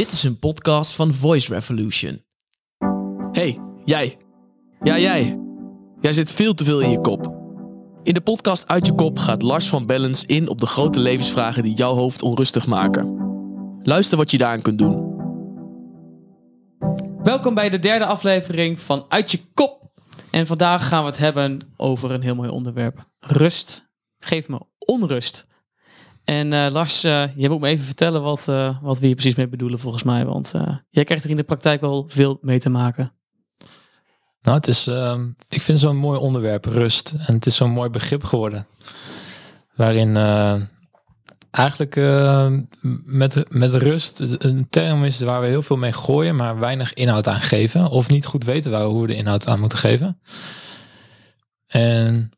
Dit is een podcast van Voice Revolution. Hey, jij. Ja, jij. Jij zit veel te veel in je kop. In de podcast Uit je kop gaat Lars van Bellens in op de grote levensvragen die jouw hoofd onrustig maken. Luister wat je daaraan kunt doen. Welkom bij de derde aflevering van Uit je kop. En vandaag gaan we het hebben over een heel mooi onderwerp. Rust. Geef me onrust. En eh, Lars, uh, jij moet me even vertellen wat, uh, wat we hier precies mee bedoelen volgens mij. Want jij krijgt er in de praktijk wel veel mee te maken. Nou, het is, ehm, ik vind zo'n mooi onderwerp, rust. En het is zo'n mooi begrip geworden. Waarin eigenlijk met, met rust een term is waar we heel veel mee gooien, maar weinig inhoud aan geven. Of niet goed weten waar we, hoe we de inhoud aan moeten geven. En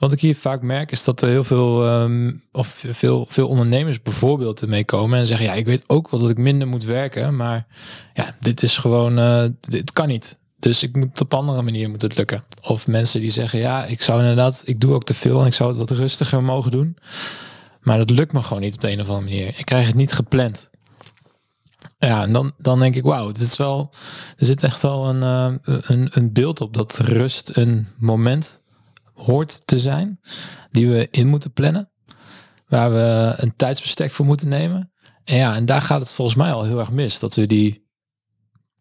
wat ik hier vaak merk is dat er heel veel, ehm, of veel, veel ondernemers bijvoorbeeld ermee komen en zeggen, ja, ik weet ook wel dat ik minder moet werken, maar ja, dit is gewoon, uh, dit kan niet. Dus ik moet op andere manier moet het lukken. Of mensen die zeggen, ja, ik zou inderdaad, ik doe ook te veel en ik zou het wat rustiger mogen doen. Maar dat lukt me gewoon niet op de een of andere manier. Ik krijg het niet gepland. Ja, en dan, dan denk ik, wauw, dit is wel, er zit echt wel een, uh, een, een beeld op dat rust een moment hoort te zijn, die we in moeten plannen, waar we een tijdsbestek voor moeten nemen. En ja, en daar gaat het volgens mij al heel erg mis. Dat we die,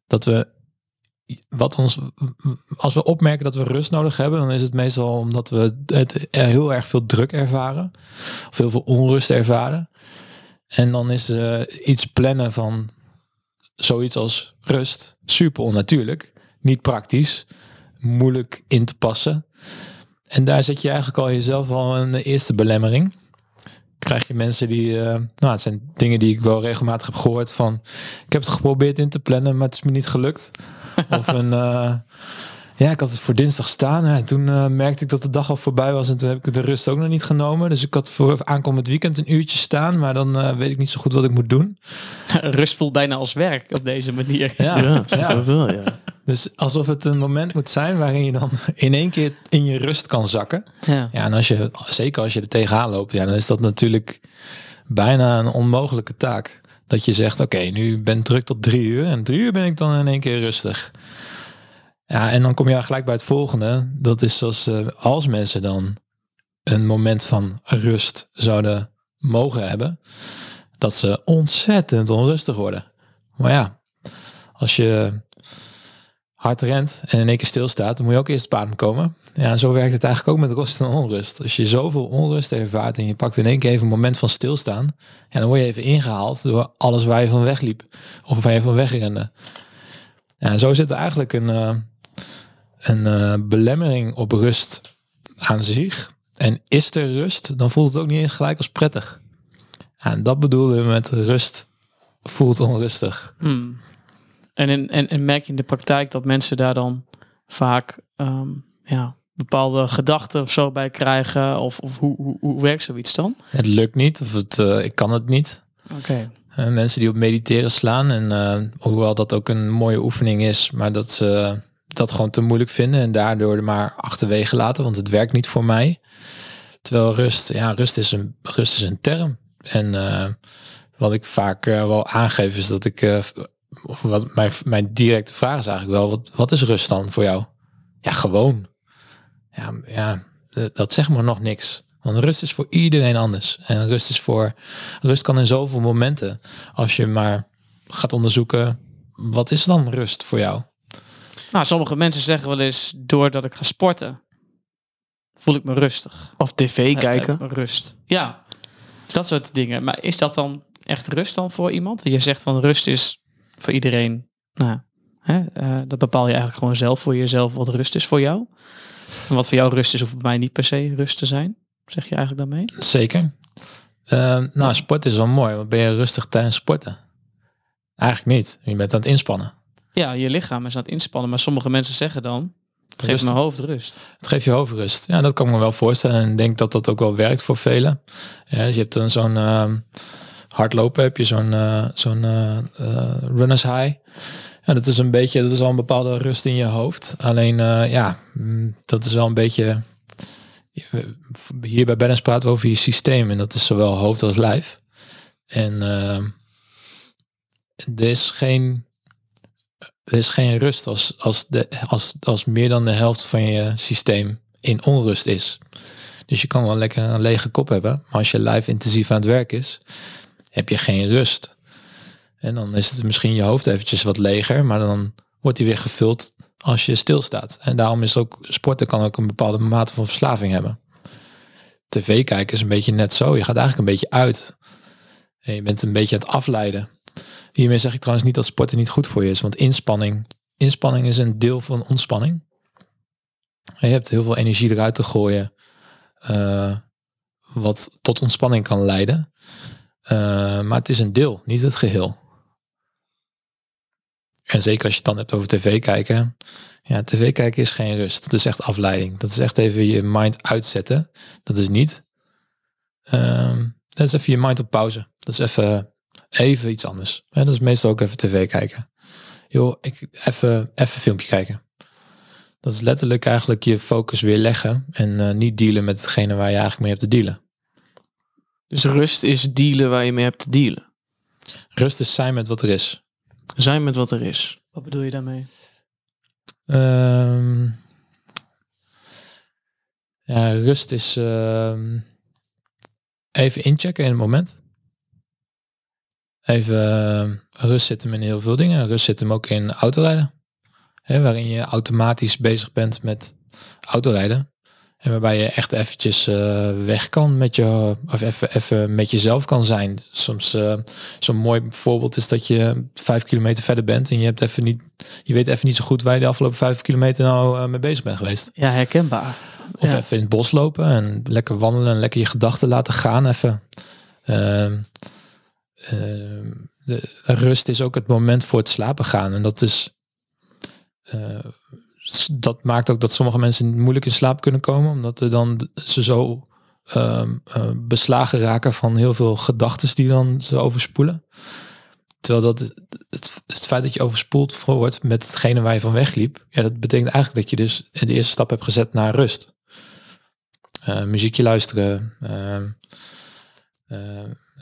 dat we, wat ons, als we opmerken dat we rust nodig hebben, dan is het meestal omdat we het heel erg veel druk ervaren, of heel veel onrust ervaren. En dan is iets plannen van zoiets als rust super onnatuurlijk, niet praktisch, moeilijk in te passen. En daar zet je eigenlijk al jezelf al een eerste belemmering. Krijg je mensen die, uh, nou het zijn dingen die ik wel regelmatig heb gehoord van, ik heb het geprobeerd in te plannen, maar het is me niet gelukt. of een, uh, ja, ik had het voor dinsdag staan. En toen uh, merkte ik dat de dag al voorbij was en toen heb ik de rust ook nog niet genomen. Dus ik had voor aankomend weekend een uurtje staan, maar dan weet ik niet zo goed wat ik moet doen. rust voelt bijna als werk op deze manier. Ja, ja, ja. dat wel, ja. Dus alsof het een moment moet zijn waarin je dan in één keer in je rust kan zakken. Ja, ja en als je, zeker als je er tegenaan loopt, ja, dan is dat natuurlijk bijna een onmogelijke taak. Dat je zegt, oké, nu ben ik druk tot drie uur en drie uur ben ik dan in één keer rustig. Ja, en dan kom je gelijk bij het volgende. Dat is als, uh, als mensen dan een moment van rust zouden mogen hebben, dat ze ontzettend onrustig worden. Maar ja, als je hard rent en in één keer stilstaat, dan moet je ook eerst op adem komen. Ja, zo werkt het eigenlijk ook met rust en onrust. Als je zoveel onrust ervaart en je pakt in één keer even een moment van stilstaan, ja, dan word je even ingehaald door alles waar je van wegliep of waar je van wegrende. Ja, zo zit er eigenlijk een, uh, een uh, belemmering op rust aan zich. En is er rust, dan voelt het ook niet eens gelijk als prettig. En dat bedoelen we met rust voelt onrustig. Hmm. En, en, en merk je in de praktijk dat mensen daar dan vaak um, ja, bepaalde gedachten of zo bij krijgen? Of, of hoe, hoe, hoe werkt zoiets dan? Het lukt niet of het, uh, ik kan het niet. Oké. Okay. Uh, mensen die op mediteren slaan en uh, hoewel dat ook een mooie oefening is, maar dat ze dat gewoon te moeilijk vinden en daardoor maar achterwege laten, want het werkt niet voor mij. Terwijl rust, ja, rust is een, rust is een term. En wat ik vaak wel aangeef is dat ik of wat mijn, mijn directe vraag is eigenlijk wel, wat, wat is rust dan voor jou? Ja, gewoon. Ja, ja, dat zegt maar nog niks. Want rust is voor iedereen anders. En rust is voor, rust kan in zoveel momenten. Als je maar gaat onderzoeken, wat is dan rust voor jou? Nou, sommige mensen zeggen wel eens, doordat ik ga sporten, voel ik me rustig. Of tv kijken. Rust. Ja, dat soort dingen. Maar is dat dan echt rust dan voor iemand? Je zegt van rust is voor iedereen, nou, hè, uh, dat bepaal je eigenlijk gewoon zelf voor jezelf wat rust is voor jou. En wat voor jou rust is, hoeft bij mij niet per se rust te zijn. Zeg je eigenlijk daarmee? Zeker. Uh, nou, sport is wel mooi. Want ben je rustig tijdens sporten? Eigenlijk niet. Je bent aan het inspannen. Ja, je lichaam is aan het inspannen. Maar sommige mensen zeggen dan, het geeft mijn hoofd rust. Het geeft je hoofd rust. Ja, dat kan ik me wel voorstellen. En ik denk dat dat ook wel werkt voor velen. Ja, dus je hebt dan zo'n... Uh, hardlopen heb je zo'n uh, zo'n uh, runners high. Ja, dat is een beetje, dat is al een bepaalde rust in je hoofd. Alleen ja, mm, dat is wel een beetje. Hier bij Bennis praten we over je systeem en dat is zowel hoofd als lijf. En er is geen, er is geen rust als, als, de, als, als meer dan de helft van je systeem in onrust is. Dus je kan wel lekker een lege kop hebben, maar als je lijf intensief aan het werk is, heb je geen rust. En dan is het misschien je hoofd eventjes wat leger, maar dan wordt hij weer gevuld als je stilstaat. En daarom is ook sporten kan ook een bepaalde mate van verslaving hebben. TV kijken is een beetje net zo. Je gaat eigenlijk een beetje uit. En je bent een beetje aan het afleiden. Hiermee zeg ik trouwens niet dat sporten niet goed voor je is, want inspanning, inspanning is een deel van ontspanning. Je hebt heel veel energie eruit te gooien, uh, wat tot ontspanning kan leiden. Uh, maar het is een deel, niet het geheel. En zeker als je het dan hebt over tv kijken. Ja, tv kijken is geen rust. Dat is echt afleiding. Dat is echt even je mind uitzetten. Dat is niet. Uh, dat is even je mind op pauze. Dat is even, even iets anders. En dat is meestal ook even tv kijken. Joh, ik, even, even filmpje kijken. Dat is letterlijk eigenlijk je focus weer leggen. En uh, niet dealen met hetgene waar je eigenlijk mee hebt te dealen. Dus rust is dealen waar je mee hebt te dealen. Rust is zijn met wat er is. Zijn met wat er is. Wat bedoel je daarmee? Um, ja, rust is uh, even inchecken in het moment. Even uh, rust zit hem in heel veel dingen. Rust zit hem ook in autorijden. Hè, waarin je automatisch bezig bent met autorijden. En waarbij je echt eventjes uh, weg kan met je, of even, even met jezelf kan zijn. Soms uh, zo'n mooi voorbeeld is dat je vijf kilometer verder bent en je hebt even niet, je weet even niet zo goed waar je de afgelopen vijf kilometer nou uh, mee bezig bent geweest. Ja, herkenbaar. Of Ja. even in het bos lopen en lekker wandelen en lekker je gedachten laten gaan even. Ehm, de, rust is ook het moment voor het slapen gaan en dat is eh, dat maakt ook dat sommige mensen moeilijk in slaap kunnen komen, omdat er dan ze zo ehm, eh, beslagen raken van heel veel gedachten die dan ze overspoelen. Terwijl dat het, feit dat je overspoeld wordt met hetgene waar je van wegliep, ja, dat betekent eigenlijk dat je dus de eerste stap hebt gezet naar rust. Eh, muziekje luisteren. ehm,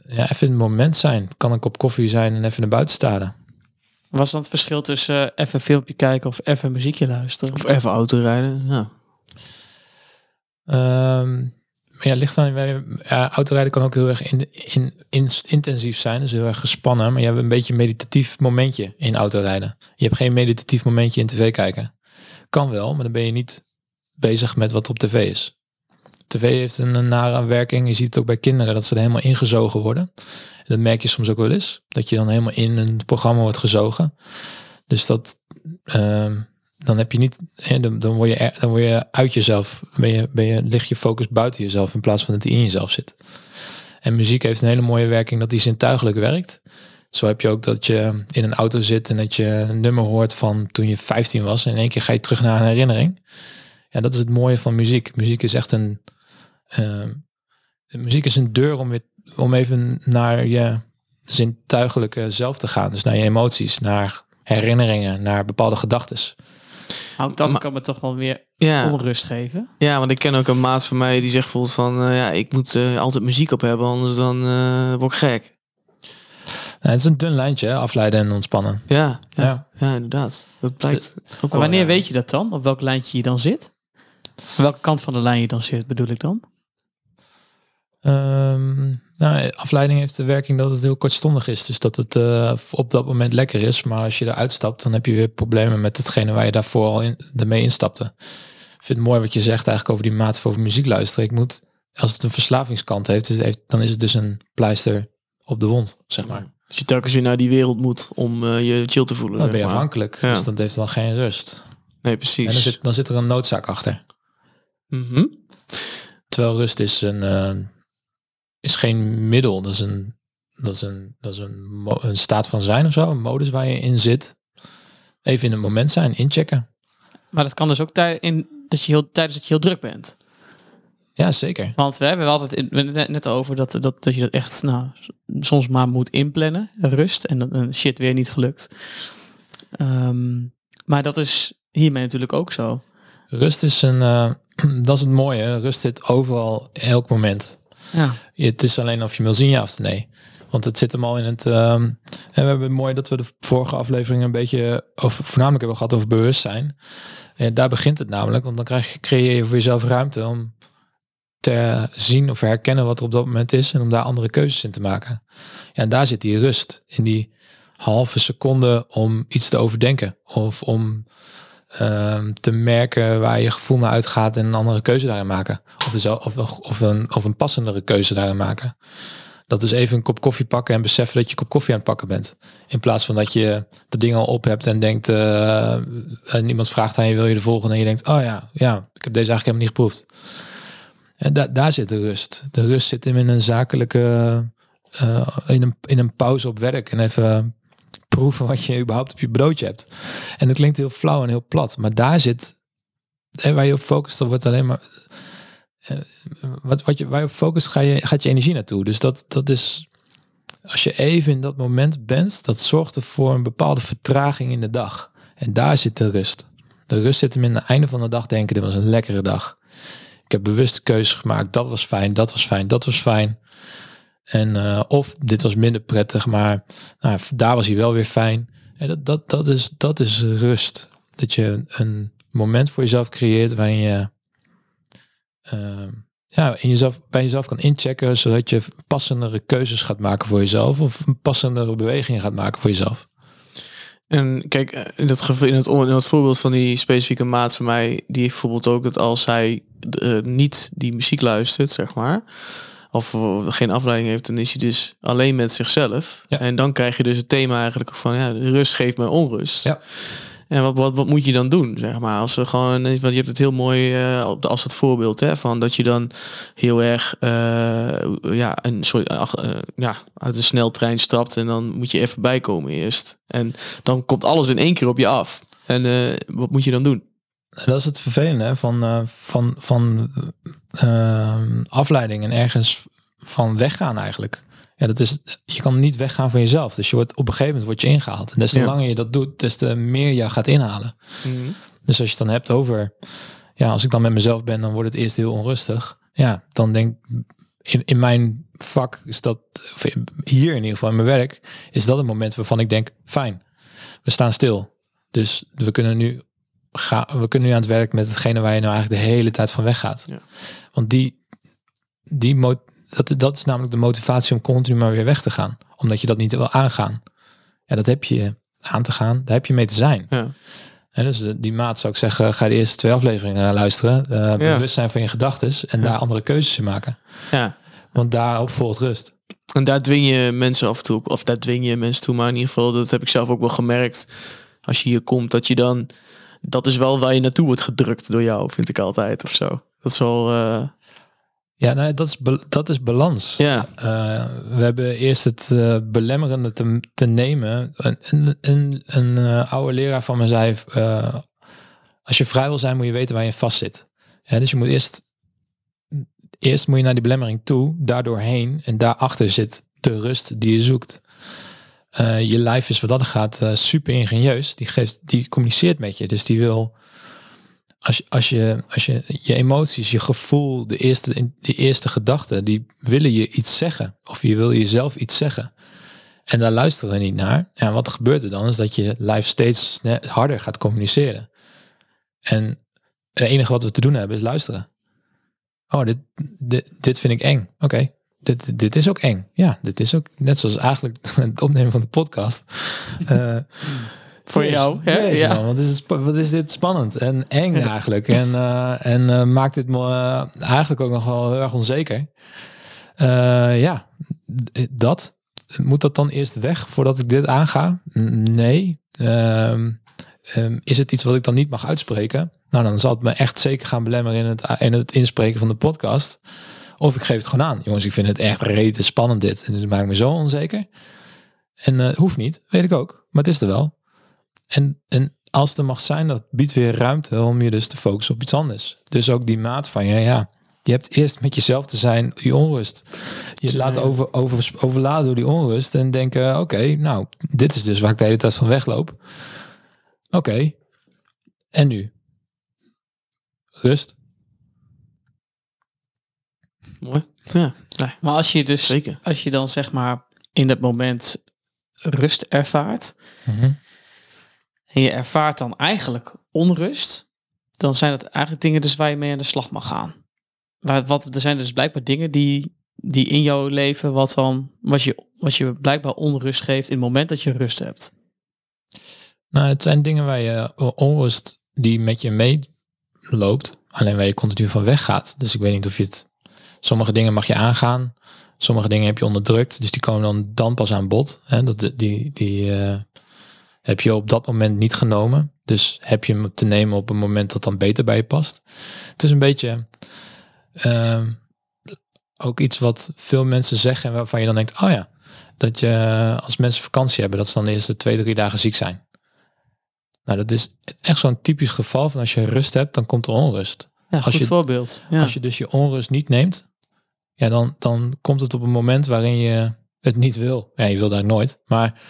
ja, even in het moment zijn. Kan een kop koffie zijn en even naar buiten staren. Was dan het verschil tussen eh, even een filmpje kijken of even muziekje luisteren? Of even autorijden. Ja. Ehm, maar ja, ligt aan. wij- Ja, autorijden kan ook heel erg in, in, in, intensief zijn, dus heel erg gespannen. Maar je hebt een beetje een meditatief momentje in autorijden. Je hebt geen meditatief momentje in tv kijken. Kan wel, maar dan ben je niet bezig met wat op tv is. TV heeft een, nare werking. Je ziet het ook bij kinderen dat ze er helemaal ingezogen worden. Dat merk je soms ook wel eens. Dat je dan helemaal in een programma wordt gezogen. Dus dat, ehm, dan heb je niet, dan, word je, dan word je uit jezelf, ben je, ben je, ligt je focus buiten jezelf in plaats van dat die in jezelf zit. En muziek heeft een hele mooie werking dat die zintuigelijk werkt. Zo heb je ook dat je in een auto zit en dat je een nummer hoort van toen je 15 was. En in één keer ga je terug naar een herinnering. Ja, dat is het mooie van muziek. Muziek is echt een, ehm, muziek is een deur om weer, om even naar je zintuigelijke zelf te gaan. Dus naar je emoties, naar herinneringen, naar bepaalde gedachten. Nou, dat Maar- kan me toch wel weer Ja. onrust geven. ja, want ik ken ook een maat van mij die zegt bijvoorbeeld van... eh, ja, ik moet eh, altijd muziek op hebben, anders dan eh, word ik gek. Nou, het is een dun lijntje, hè, afleiden en ontspannen. Ja, ja, Ja. ja. inderdaad. Dat blijkt ook Maar wel, wanneer ja. weet je dat dan? Op welk lijntje je dan zit? Op welke kant van de lijn je dan zit, bedoel ik dan? Ehm, nou, afleiding heeft de werking dat het heel kortstondig is. Dus dat het eh, op dat moment lekker is. Maar als je eruit stapt, dan heb je weer problemen met hetgene waar je daarvoor al in, ermee instapte. Ik vind het mooi wat je zegt eigenlijk over die mate van over muziek luisteren. Ik moet, als het een verslavingskant heeft, dus heeft, dan is het dus een pleister op de wond, zeg maar. Als je telkens weer naar die wereld moet om eh, je chill te voelen. Dan ben je maar. afhankelijk. Ja. Dus dat heeft dan geen rust. Nee, En precies. dan zit, dan zit er een noodzaak achter. Mhm. Terwijl rust is een eh, is geen middel. Dat is een dat is een dat is een, een staat van zijn of zo, een modus waar je in zit. Even in het moment zijn, inchecken. Maar dat kan dus ook tij- in, dat je heel, tijdens dat je heel druk bent. Ja, zeker. Want we hebben altijd in, net over dat, dat, dat je dat echt nou, soms maar moet inplannen, rust. En dan shit weer niet gelukt. Ehm, maar dat is hiermee natuurlijk ook zo. Rust is een eh, dat is het mooie. Rust zit overal, elk moment. Ja. Het is alleen of je wil zien ja of nee. Want het zit hem al in het, ehm, En we hebben het mooi dat we de vorige aflevering een beetje, of voornamelijk hebben gehad over bewustzijn. En daar begint het namelijk, want dan krijg je, creëer je voor jezelf ruimte om te zien of herkennen wat er op dat moment is en om daar andere keuzes in te maken. Ja, en daar zit die rust in die halve seconde om iets te overdenken of om te merken waar je gevoel naar uitgaat en een andere keuze daarin maken. Of, of, of, een, of een passendere keuze daarin maken. Dat is even een kop koffie pakken en beseffen dat je kop koffie aan het pakken bent. In plaats van dat je de dingen al op hebt en denkt, uh, en iemand vraagt aan je, wil je de volgende? En je denkt, oh ja, ja, ik heb deze eigenlijk helemaal niet geproefd. En da daar zit de rust. De rust zit hem in een zakelijke, uh, in, een, in een pauze op werk en even proeven wat je überhaupt op je broodje hebt. En dat klinkt heel flauw en heel plat, maar daar zit, en waar je op focust, dan wordt alleen maar eh, wat, wat je, waar je op focust, ga je, gaat je energie naartoe. Dus dat, dat is, als je even in dat moment bent, dat zorgt er voor een bepaalde vertraging in de dag. En daar zit de rust. De rust zit hem in het einde van de dag denken, dit was een lekkere dag. Ik heb bewuste keuzes gemaakt, dat was fijn, dat was fijn, dat was fijn. En uh, of dit was minder prettig, maar nou, daar was hij wel weer fijn. En dat, dat, dat, is, dat is rust. Dat je een moment voor jezelf creëert waarin je uh, ja, in jezelf, bij jezelf kan inchecken, zodat je passendere keuzes gaat maken voor jezelf of een passendere bewegingen gaat maken voor jezelf. En kijk, eh, in dat, in, het, in het voorbeeld van die specifieke maat van mij, die heeft bijvoorbeeld ook dat als hij uh, niet die muziek luistert, zeg maar, of geen afleiding heeft, dan is hij dus alleen met zichzelf. Ja. En dan krijg je dus het thema eigenlijk van, ja, rust geeft mij onrust. Ja. En wat, wat, wat moet je dan doen, zeg maar? Als we gewoon, want je hebt het heel mooi uh, als het voorbeeld, hè, van dat je dan heel erg, uh, ja, een soort, uh, ja, uit de sneltrein stapt en dan moet je even bijkomen eerst. En dan komt alles in één keer op je af. En wat moet je dan doen? Dat is het vervelende van, van, van afleiding en ergens van weggaan eigenlijk. Ja, dat is, je kan niet weggaan van jezelf. Dus je wordt, op een gegeven moment word je ingehaald. En des te langer je dat doet, des te meer je gaat inhalen. Mhm. Dus als je het dan hebt over, ja, als ik dan met mezelf ben, dan wordt het eerst heel onrustig. Ja, dan denk in, in mijn vak is dat, hier in ieder geval in mijn werk, is dat een moment waarvan ik denk, fijn, we staan stil. Dus we kunnen nu gaan, we kunnen nu aan het werk met hetgene waar je nou eigenlijk de hele tijd van weggaat. Ja. Want die, die, dat, dat is namelijk de motivatie om continu maar weer weg te gaan. Omdat je dat niet wil aangaan. Ja, dat heb je aan te gaan. Daar heb je mee te zijn. Ja. En dus die maat zou ik zeggen, ga de eerste twee afleveringen luisteren. Uh, ja. Bewust zijn van je gedachten en daar andere keuzes in maken. Ja. Want daarop volgt rust. En daar dwing je mensen af en toe, of daar dwing je mensen toe, maar in ieder geval, dat heb ik zelf ook wel gemerkt. Als je hier komt, dat je dan, dat is wel waar je naartoe wordt gedrukt door jou, vind ik altijd of zo. Dat is wel, uh, ja, nou, dat, is dat is balans. Ja. Uh, we hebben eerst het uh, belemmerende te, te nemen. Een, een, een, oude leraar van me zei, als je vrij wil zijn, moet je weten waar je vast zit. Ja, dus je moet eerst, eerst moet je naar die belemmering toe, daardoor heen. En daarachter zit de rust die je zoekt. Je lijf is wat dat gaat super ingenieus. Die, geeft, die communiceert met je. Dus die wil als, als, je, als je je emoties, je gevoel, de eerste, de eerste gedachten, die willen je iets zeggen. Of je wil jezelf iets zeggen. En daar luisteren we niet naar. En wat gebeurt er dan? Is dat je lijf steeds harder gaat communiceren. En het enige wat we te doen hebben is luisteren. Oh, dit, dit, dit vind ik eng. Oké, dit, dit is ook eng. Ja, dit is ook net zoals eigenlijk het opnemen van de podcast. Uh, voor jou. Hè? ja. wat, is, wat is dit spannend en eng eigenlijk. En, uh, en uh, maakt dit me eigenlijk ook nog wel heel erg onzeker. ja, dat. Moet dat dan eerst weg voordat ik dit aanga? Nee. Um, um, is het iets wat ik dan niet mag uitspreken? Nou, dan zal het me echt zeker gaan belemmeren in het, in het inspreken van de podcast. Of ik geef het gewoon aan. Jongens, ik vind het echt rete spannend dit. En het maakt me zo onzeker. En hoeft niet, weet ik ook. Maar het is er wel. En, en als het er mag zijn, dat biedt weer ruimte om je dus te focussen op iets anders. Dus ook die maat van, ja, ja, je hebt eerst met jezelf te zijn, die onrust. Je laat over, over, overladen door die onrust en denken, oké, nou, dit is dus waar ik de hele tijd van wegloop. Oké, en nu? Rust. Mooi. Ja. Maar als je dus, Zeker. als je dan zeg maar in dat moment rust ervaart Mhm. en je ervaart dan eigenlijk onrust, dan zijn dat eigenlijk dingen dus waar je mee aan de slag mag gaan. Waar, wat, er zijn dus blijkbaar dingen die, die in jouw leven wat dan, wat je, wat je blijkbaar onrust geeft in het moment dat je rust hebt. Nou, het zijn dingen waar je onrust die met je meeloopt, alleen waar je continu van weggaat. Dus ik weet niet of je het. Sommige dingen mag je aangaan, sommige dingen heb je onderdrukt, dus die komen dan, dan pas aan bod. Hè? Dat, die die eh, heb je op dat moment niet genomen. Dus heb je hem te nemen op een moment dat dan beter bij je past. Het is een beetje ehm, ook iets wat veel mensen zeggen en waarvan je dan denkt, oh ja, dat je als mensen vakantie hebben, dat ze dan de eerste twee, drie dagen ziek zijn. Nou, dat is echt zo'n typisch geval van als je rust hebt, dan komt er onrust. Ja, Als goed je- voorbeeld. Ja. Als je dus je onrust niet neemt, ja, dan, dan komt het op een moment waarin je het niet wil. Ja, je wil daar nooit. Maar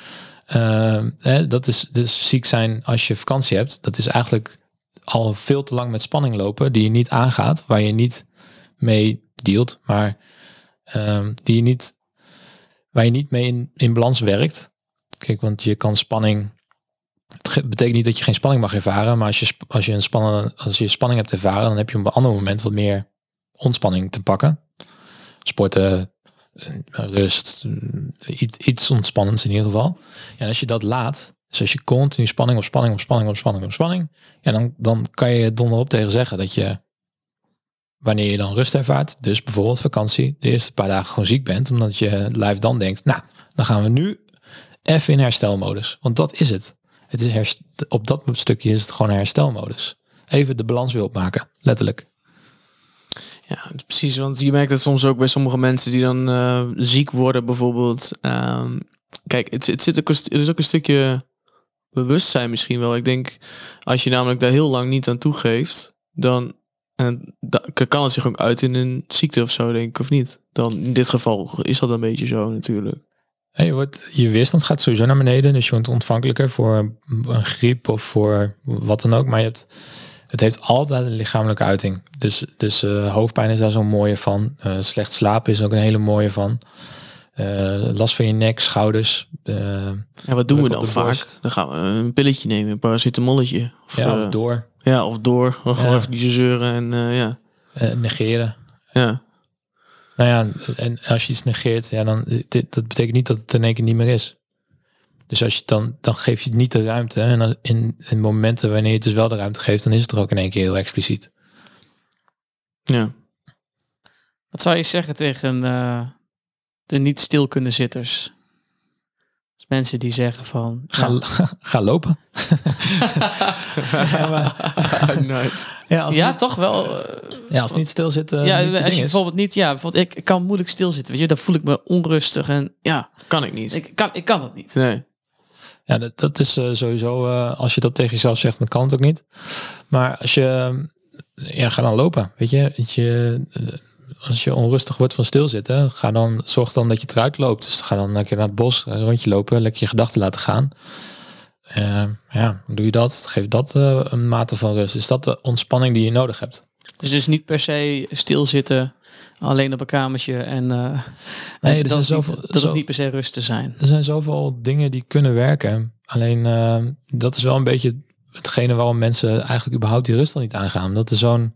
ehm, hè, dat is dus ziek zijn als je vakantie hebt. Dat is eigenlijk al veel te lang met spanning lopen die je niet aangaat, waar je niet mee dealt, maar ehm, die je niet, waar je niet mee in, in balans werkt. Kijk, want je kan spanning. Het betekent niet dat je geen spanning mag ervaren, maar als je, als je een spannende, als je spanning hebt ervaren, dan heb je op een ander moment wat meer ontspanning te pakken. Sporten, eh, rust, eh, iets, iets ontspannends in ieder geval. En als je dat laat, dus als je continu spanning op spanning op spanning op spanning op spanning, ja, dan, dan kan je donderop tegen zeggen dat je, wanneer je dan rust ervaart, dus bijvoorbeeld vakantie, de eerste paar dagen gewoon ziek bent, omdat je lijf dan denkt, nou, dan gaan we nu even in herstelmodus. Want dat is het. Het is herst- op dat stukje is het gewoon herstelmodus. Even de balans weer opmaken, letterlijk. Ja, precies. Want je merkt het soms ook bij sommige mensen die dan eh, ziek worden, bijvoorbeeld. Ehm, kijk, het, het, zit ook, het is ook een stukje bewustzijn misschien wel. Ik denk, als je namelijk daar heel lang niet aan toegeeft, dan en kan het zich ook uit in een ziekte of zo, denk ik, of niet? Dan in dit geval is dat een beetje zo natuurlijk. Hey, wordt, je weerstand gaat sowieso naar beneden. Dus je wordt ontvankelijker voor een griep of voor wat dan ook. Maar je hebt, het heeft altijd een lichamelijke uiting. Dus, dus eh, hoofdpijn is daar zo'n mooie van. Eh, slecht slapen is ook een hele mooie van. Eh, last van je nek, schouders. eh, Ja, wat doen we dan vaak? borst. Dan gaan we een pilletje nemen, een paracetamolletje. Of, ja, of door. ja, of door. Of gewoon Ja. even zo zeuren en ja. negeren. ja. Nou ja, en als je iets negeert, ja, dan dit, dat betekent niet dat het in één keer niet meer is. Dus als je het dan, dan geef je het niet de ruimte. En als- in, in momenten wanneer je het dus wel de ruimte geeft, dan is het er ook in één keer heel expliciet. Ja. Wat zou je zeggen tegen eh, de niet stil kunnen zitters? Dus mensen die zeggen van... Ga, ja, ga lopen. nice. Ja, als, ja, niet, toch wel. eh, ja, als niet stilzitten. ja, niet als je bijvoorbeeld niet, ja, bijvoorbeeld ik, ik kan moeilijk stilzitten, weet je, dan voel ik me onrustig en ja, Kan ik niet. ik kan, ik kan het niet. nee. Ja, dat, dat is eh, sowieso, eh, als je dat tegen jezelf zegt, dan kan het ook niet. Maar als je, ja, ga dan lopen. Weet je, Weet je eh, als je onrustig wordt van stilzitten, ga dan, zorg dan dat je eruit loopt. Dus ga dan een keer naar het bos, een rondje lopen, lekker je gedachten laten gaan. Ja, doe je dat, geef dat een mate van rust. Is dat de ontspanning die je nodig hebt? Dus dus niet per se stilzitten, alleen op een kamertje en eh Nee, er dat, zijn is niet- zoveel- dat hoeft zo- niet per se rust te zijn. Er zijn zoveel dingen die kunnen werken. Alleen eh, dat is wel een beetje hetgene waarom mensen eigenlijk überhaupt die rust al niet aangaan. Dat er zo'n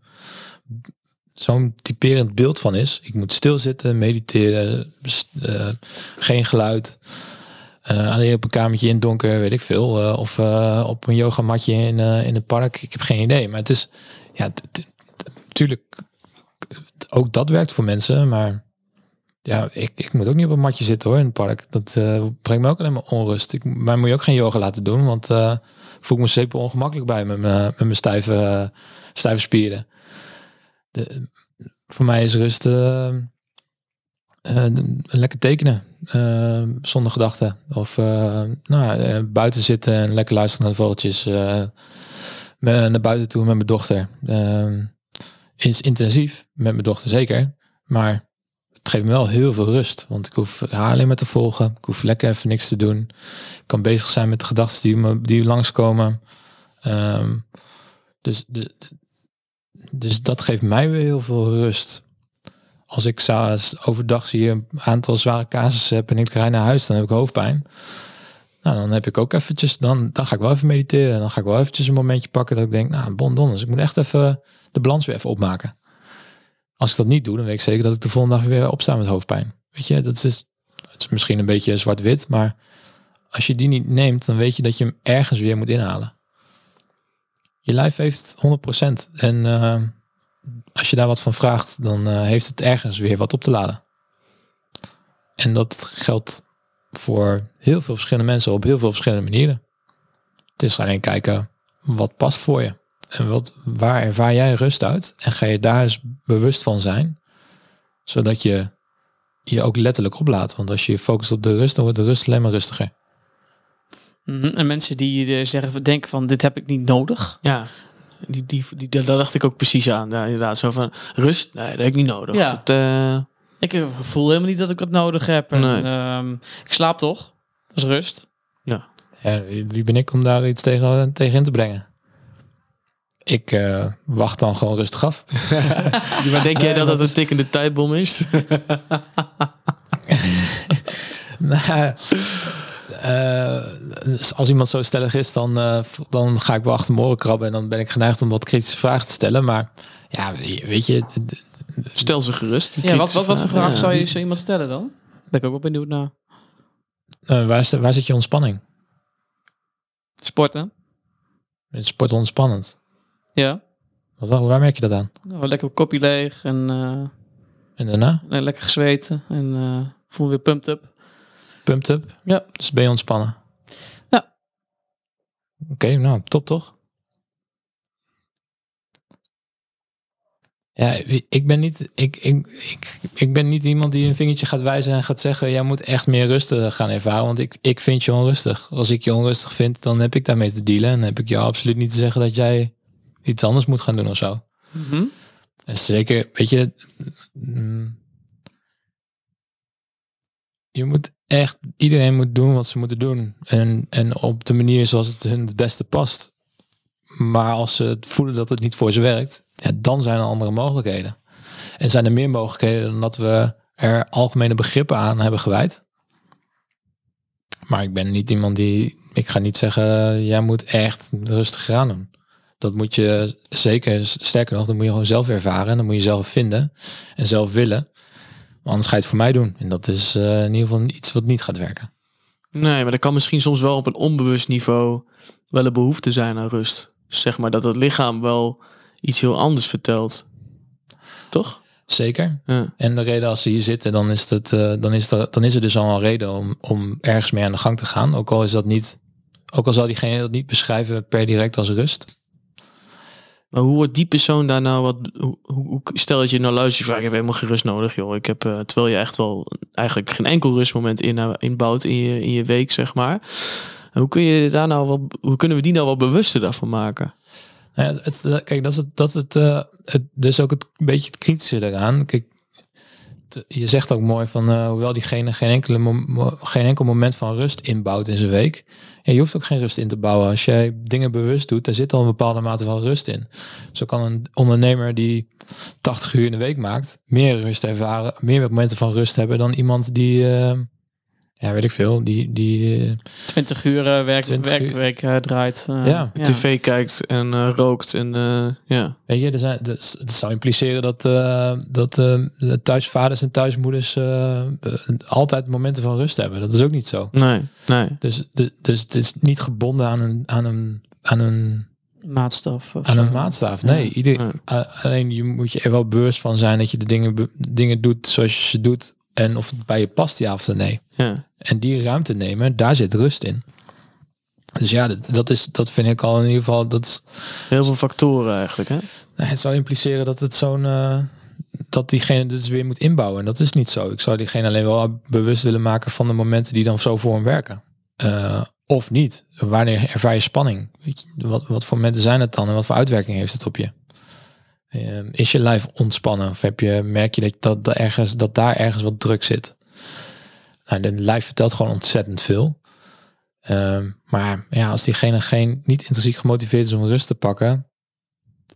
zo'n typerend beeld van is. Ik moet stilzitten, mediteren, eh, geen geluid. alleen op een kamertje in het donker, weet ik veel. of op een yogamatje in, in het park. Ik heb geen idee. Maar het is, ja, natuurlijk, ook dat werkt voor mensen. Maar ja, ik, ik moet ook niet op een matje zitten hoor in het park. Dat eh, brengt me ook alleen maar onrust. Ik, mij moet je ook geen yoga laten doen, want eh voel ik me super ongemakkelijk bij met mijn, stijve, eh, stijve spieren. De, voor mij is rust lekker tekenen zonder gedachten. Of nou, buiten zitten en lekker luisteren naar de vogeltjes. naar buiten toe met mijn dochter. Is intensief met mijn dochter zeker, maar het geeft me wel heel veel rust. Want ik hoef haar alleen maar te volgen. Ik hoef lekker even niks te doen. Ik kan bezig zijn met de gedachten die, me, die langskomen. Ehm dus, de, dus dat geeft mij weer heel veel rust. Als ik overdag zie een aantal zware casussen heb en ik rij naar huis, dan heb ik hoofdpijn. Nou, dan heb ik ook eventjes, dan, dan ga ik wel even mediteren. En dan ga ik wel eventjes een momentje pakken dat ik denk, nou, bon donders, ik moet echt even de balans weer even opmaken. Als ik dat niet doe, dan weet ik zeker dat ik de volgende dag weer opsta met hoofdpijn. Weet je, dat is, het is misschien een beetje zwart-wit, maar als je die niet neemt, dan weet je dat je hem ergens weer moet inhalen. Je lijf heeft 100% en eh, als je daar wat van vraagt, dan eh, heeft het ergens weer wat op te laden. En dat geldt voor heel veel verschillende mensen op heel veel verschillende manieren. Het is alleen kijken wat past voor je. En wat, waar ervaar jij rust uit? En ga je daar eens bewust van zijn. Zodat je je ook letterlijk oplaat. Want als je je focust op de rust, dan wordt de rust alleen maar rustiger. Mhm. En mensen die eh, zeggen, denken van dit heb ik niet nodig. Ja, die, die, die, daar dacht ik ook precies aan. Ja, inderdaad, zo van rust, nee, dat heb ik niet nodig. Ja. Dat, eh, Ik eh, voel helemaal niet dat ik dat nodig heb. En, Nee. ehm, ik slaap toch? Dat is rust. Ja, wie wie ben ik om daar iets tegen, tegen in te brengen? Ik eh, wacht dan gewoon rustig af. maar denk jij dat dat een tikkende tijdbom is? Nou, eh, als iemand zo stellig is, dan, eh, dan ga ik wel achter mijn oren krabben. En dan ben ik geneigd om wat kritische vragen te stellen. Maar ja, weet je, Stel ze gerust. Ja, wat, wat, wat voor vraag Ja. zou je zo iemand stellen dan? Ben ik ook wel benieuwd naar. eh, waar, is de- waar zit je ontspanning? Sporten. Het sport ontspannend. Ja. Wat, waar, merk je dat aan? Nou, lekker kopje leeg en eh, En daarna? en lekker gezweten. En eh voel me weer pumped up. Pumped up? Ja. Dus ben je ontspannen? Ja. Oké, nou, top toch? Ja, ik ben niet, ik, ik, ik, ik ben niet iemand die een vingertje gaat wijzen en gaat zeggen, jij moet echt meer rust gaan ervaren, want ik, ik vind je onrustig. Als ik je onrustig vind, dan heb ik daarmee te dealen en dan heb ik jou absoluut niet te zeggen dat jij iets anders moet gaan doen of zo. Mhm. En zeker, weet je, mm, je moet echt, iedereen moet doen wat ze moeten doen. En, en op de manier zoals het hun het beste past. Maar als ze voelen dat het niet voor ze werkt, ja, dan zijn er andere mogelijkheden. En zijn er meer mogelijkheden dan dat we er algemene begrippen aan hebben gewijd. Maar ik ben niet iemand die, ik ga niet zeggen, jij moet echt rustig gaan doen. Dat moet je zeker, sterker nog, dat moet je gewoon zelf ervaren. En dan moet je zelf vinden en zelf willen. Maar anders ga je het voor mij doen. En dat is eh, in ieder geval iets wat niet gaat werken. Nee, maar er kan misschien soms wel op een onbewust niveau wel een behoefte zijn aan rust. Zeg maar dat het lichaam wel iets heel anders vertelt. Toch? Zeker. Ja. En de reden als ze hier zitten, dan is, het, eh, dan is, er, dan is er dus al een reden om, om ergens mee aan de gang te gaan. Ook al is dat niet, ook al zal diegene dat niet beschrijven per direct als rust. Maar hoe wordt die persoon daar nou wat... Hoe, hoe, stel dat je nou luistert, ik heb helemaal geen rust nodig, joh. Ik heb, eh, terwijl je echt wel eigenlijk geen enkel rustmoment in, inbouwt in je, in je week, zeg maar. Hoe, kun je daar nou hoe kunnen we die nou wel bewuster daarvan maken? Ja, het, eh, kijk, dat is, het, dat het, eh, het, dus ook het een beetje het kritische eraan. Kijk, je zegt ook mooi van, eh, hoewel diegene geen, enkele geen enkel moment van rust inbouwt in zijn week. Je hoeft ook geen rust in te bouwen. Als jij dingen bewust doet, daar zit al een bepaalde mate van rust in. Zo kan een ondernemer die 80 uur in de week maakt, meer rust ervaren, meer momenten van rust hebben dan iemand die, ja, weet ik veel, die, die eh, 20 uur eh, werk, 20 uur. werkweek eh, draait. eh, Ja, TV kijkt en eh, rookt en eh, ja. Weet je, er zijn, dat, dat zou impliceren dat, eh, dat eh, de thuisvaders en thuismoeders eh, eh, altijd momenten van rust hebben. Dat is ook niet zo. Nee, nee. Dus, de, dus het is niet gebonden aan een, aan een, aan een, maatstaf. of aan een zo. maatstaaf. Nee, Ja. ieder, Ja. a- alleen je moet je er wel bewust van zijn dat je de dingen, be- dingen doet zoals je ze doet. En of het bij je past, ja of nee. Ja. En die ruimte nemen, daar zit rust in. Dus ja, dat, is, dat vind ik al in ieder geval, dat is, Heel veel factoren eigenlijk, hè? Nou, het zou impliceren dat het zo'n eh, dat diegene dus weer moet inbouwen. En dat is niet zo. Ik zou diegene alleen wel bewust willen maken van de momenten die dan zo voor hem werken. Eh, of niet. Wanneer ervaar je spanning? Weet je, wat, wat voor momenten zijn het dan en wat voor uitwerking heeft het op je? Eh, is je lijf ontspannen of heb je, merk je dat, dat, dat, ergens, dat daar ergens wat druk zit? Nou, de lijf vertelt gewoon ontzettend veel. Ehm, maar ja, als diegene geen, niet intrinsiek gemotiveerd is om rust te pakken,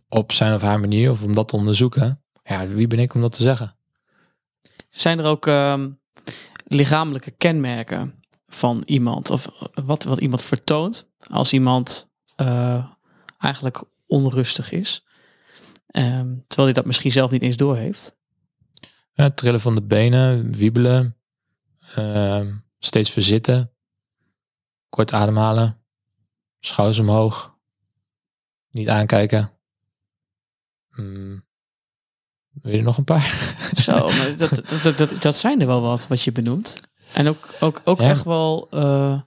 op zijn of haar manier of om dat te onderzoeken. Ja, wie ben ik om dat te zeggen? Zijn er ook ehm, lichamelijke kenmerken van iemand of wat, wat iemand vertoont als iemand eh, eigenlijk onrustig is. Ehm, terwijl hij dat misschien zelf niet eens doorheeft. Ja, trillen van de benen, wiebelen, ehm, steeds verzitten, kort ademhalen, schouders omhoog, niet aankijken. Hmm. Wil je er nog een paar? Zo, maar dat, dat, dat, dat, dat zijn er wel wat wat je benoemt. En ook, ook, ook Ja. echt wel eh,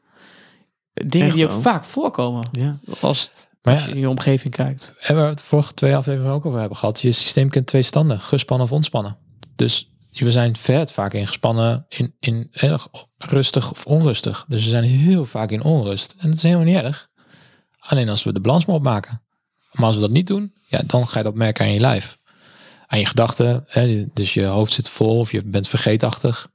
dingen Echt die ook wel. vaak voorkomen. Ja. Als, het- Maar als ja, je in je omgeving kijkt. En waar we het de vorige twee afleveringen ook over hebben gehad. Je systeem kent twee standen. Gespannen of ontspannen. Dus we zijn vet vaak in gespannen, in, in erg rustig of onrustig. Dus we zijn heel vaak in onrust. En dat is helemaal niet erg. Alleen als we de balans maar opmaken. Maar als we dat niet doen, ja, dan ga je dat merken aan je lijf. Aan je gedachten. Hè, dus je hoofd zit vol of je bent vergeetachtig.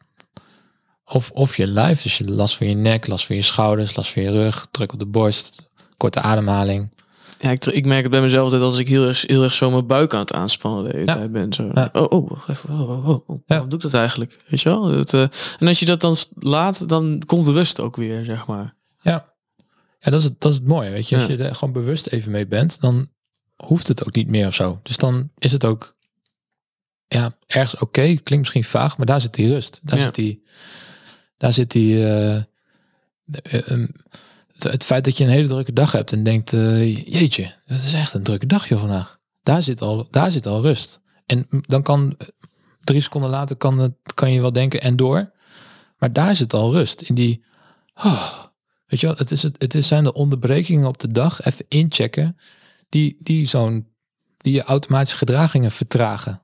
Of, of je lijf. Dus je last van je nek, last van je schouders, last van je rug, druk op de borst, korte ademhaling. Ja, ik, ik merk het bij mezelf dat als ik heel erg, heel erg zo mijn buik aan het aanspannen de hele Ja. tijd ben. Zo. Ja. Oh, oh, wacht even. Oh, oh, oh. Waarom doe ik dat eigenlijk? Weet je wel? Dat, eh, en als je dat dan laat, dan komt rust ook weer, zeg maar. Ja, ja dat, is het, dat is het mooie. Weet je, als je er gewoon bewust even mee bent, dan hoeft het ook niet meer of zo. Dus dan is het ook ja, ergens oké. Klinkt misschien vaag, maar daar zit die rust. Daar zit die. Daar zit die. eh, eh, het, feit dat je een hele drukke dag hebt en denkt, eh, jeetje, dat is echt een drukke dag joh vandaag. Daar zit al, daar zit al rust. En dan kan eh, drie seconden later kan, het, kan je wel denken en door. Maar daar zit al rust. In die. oh, Weet je wel, het, is het, het is zijn de onderbrekingen op de dag, even inchecken, die, die zo'n, die je automatische gedragingen vertragen.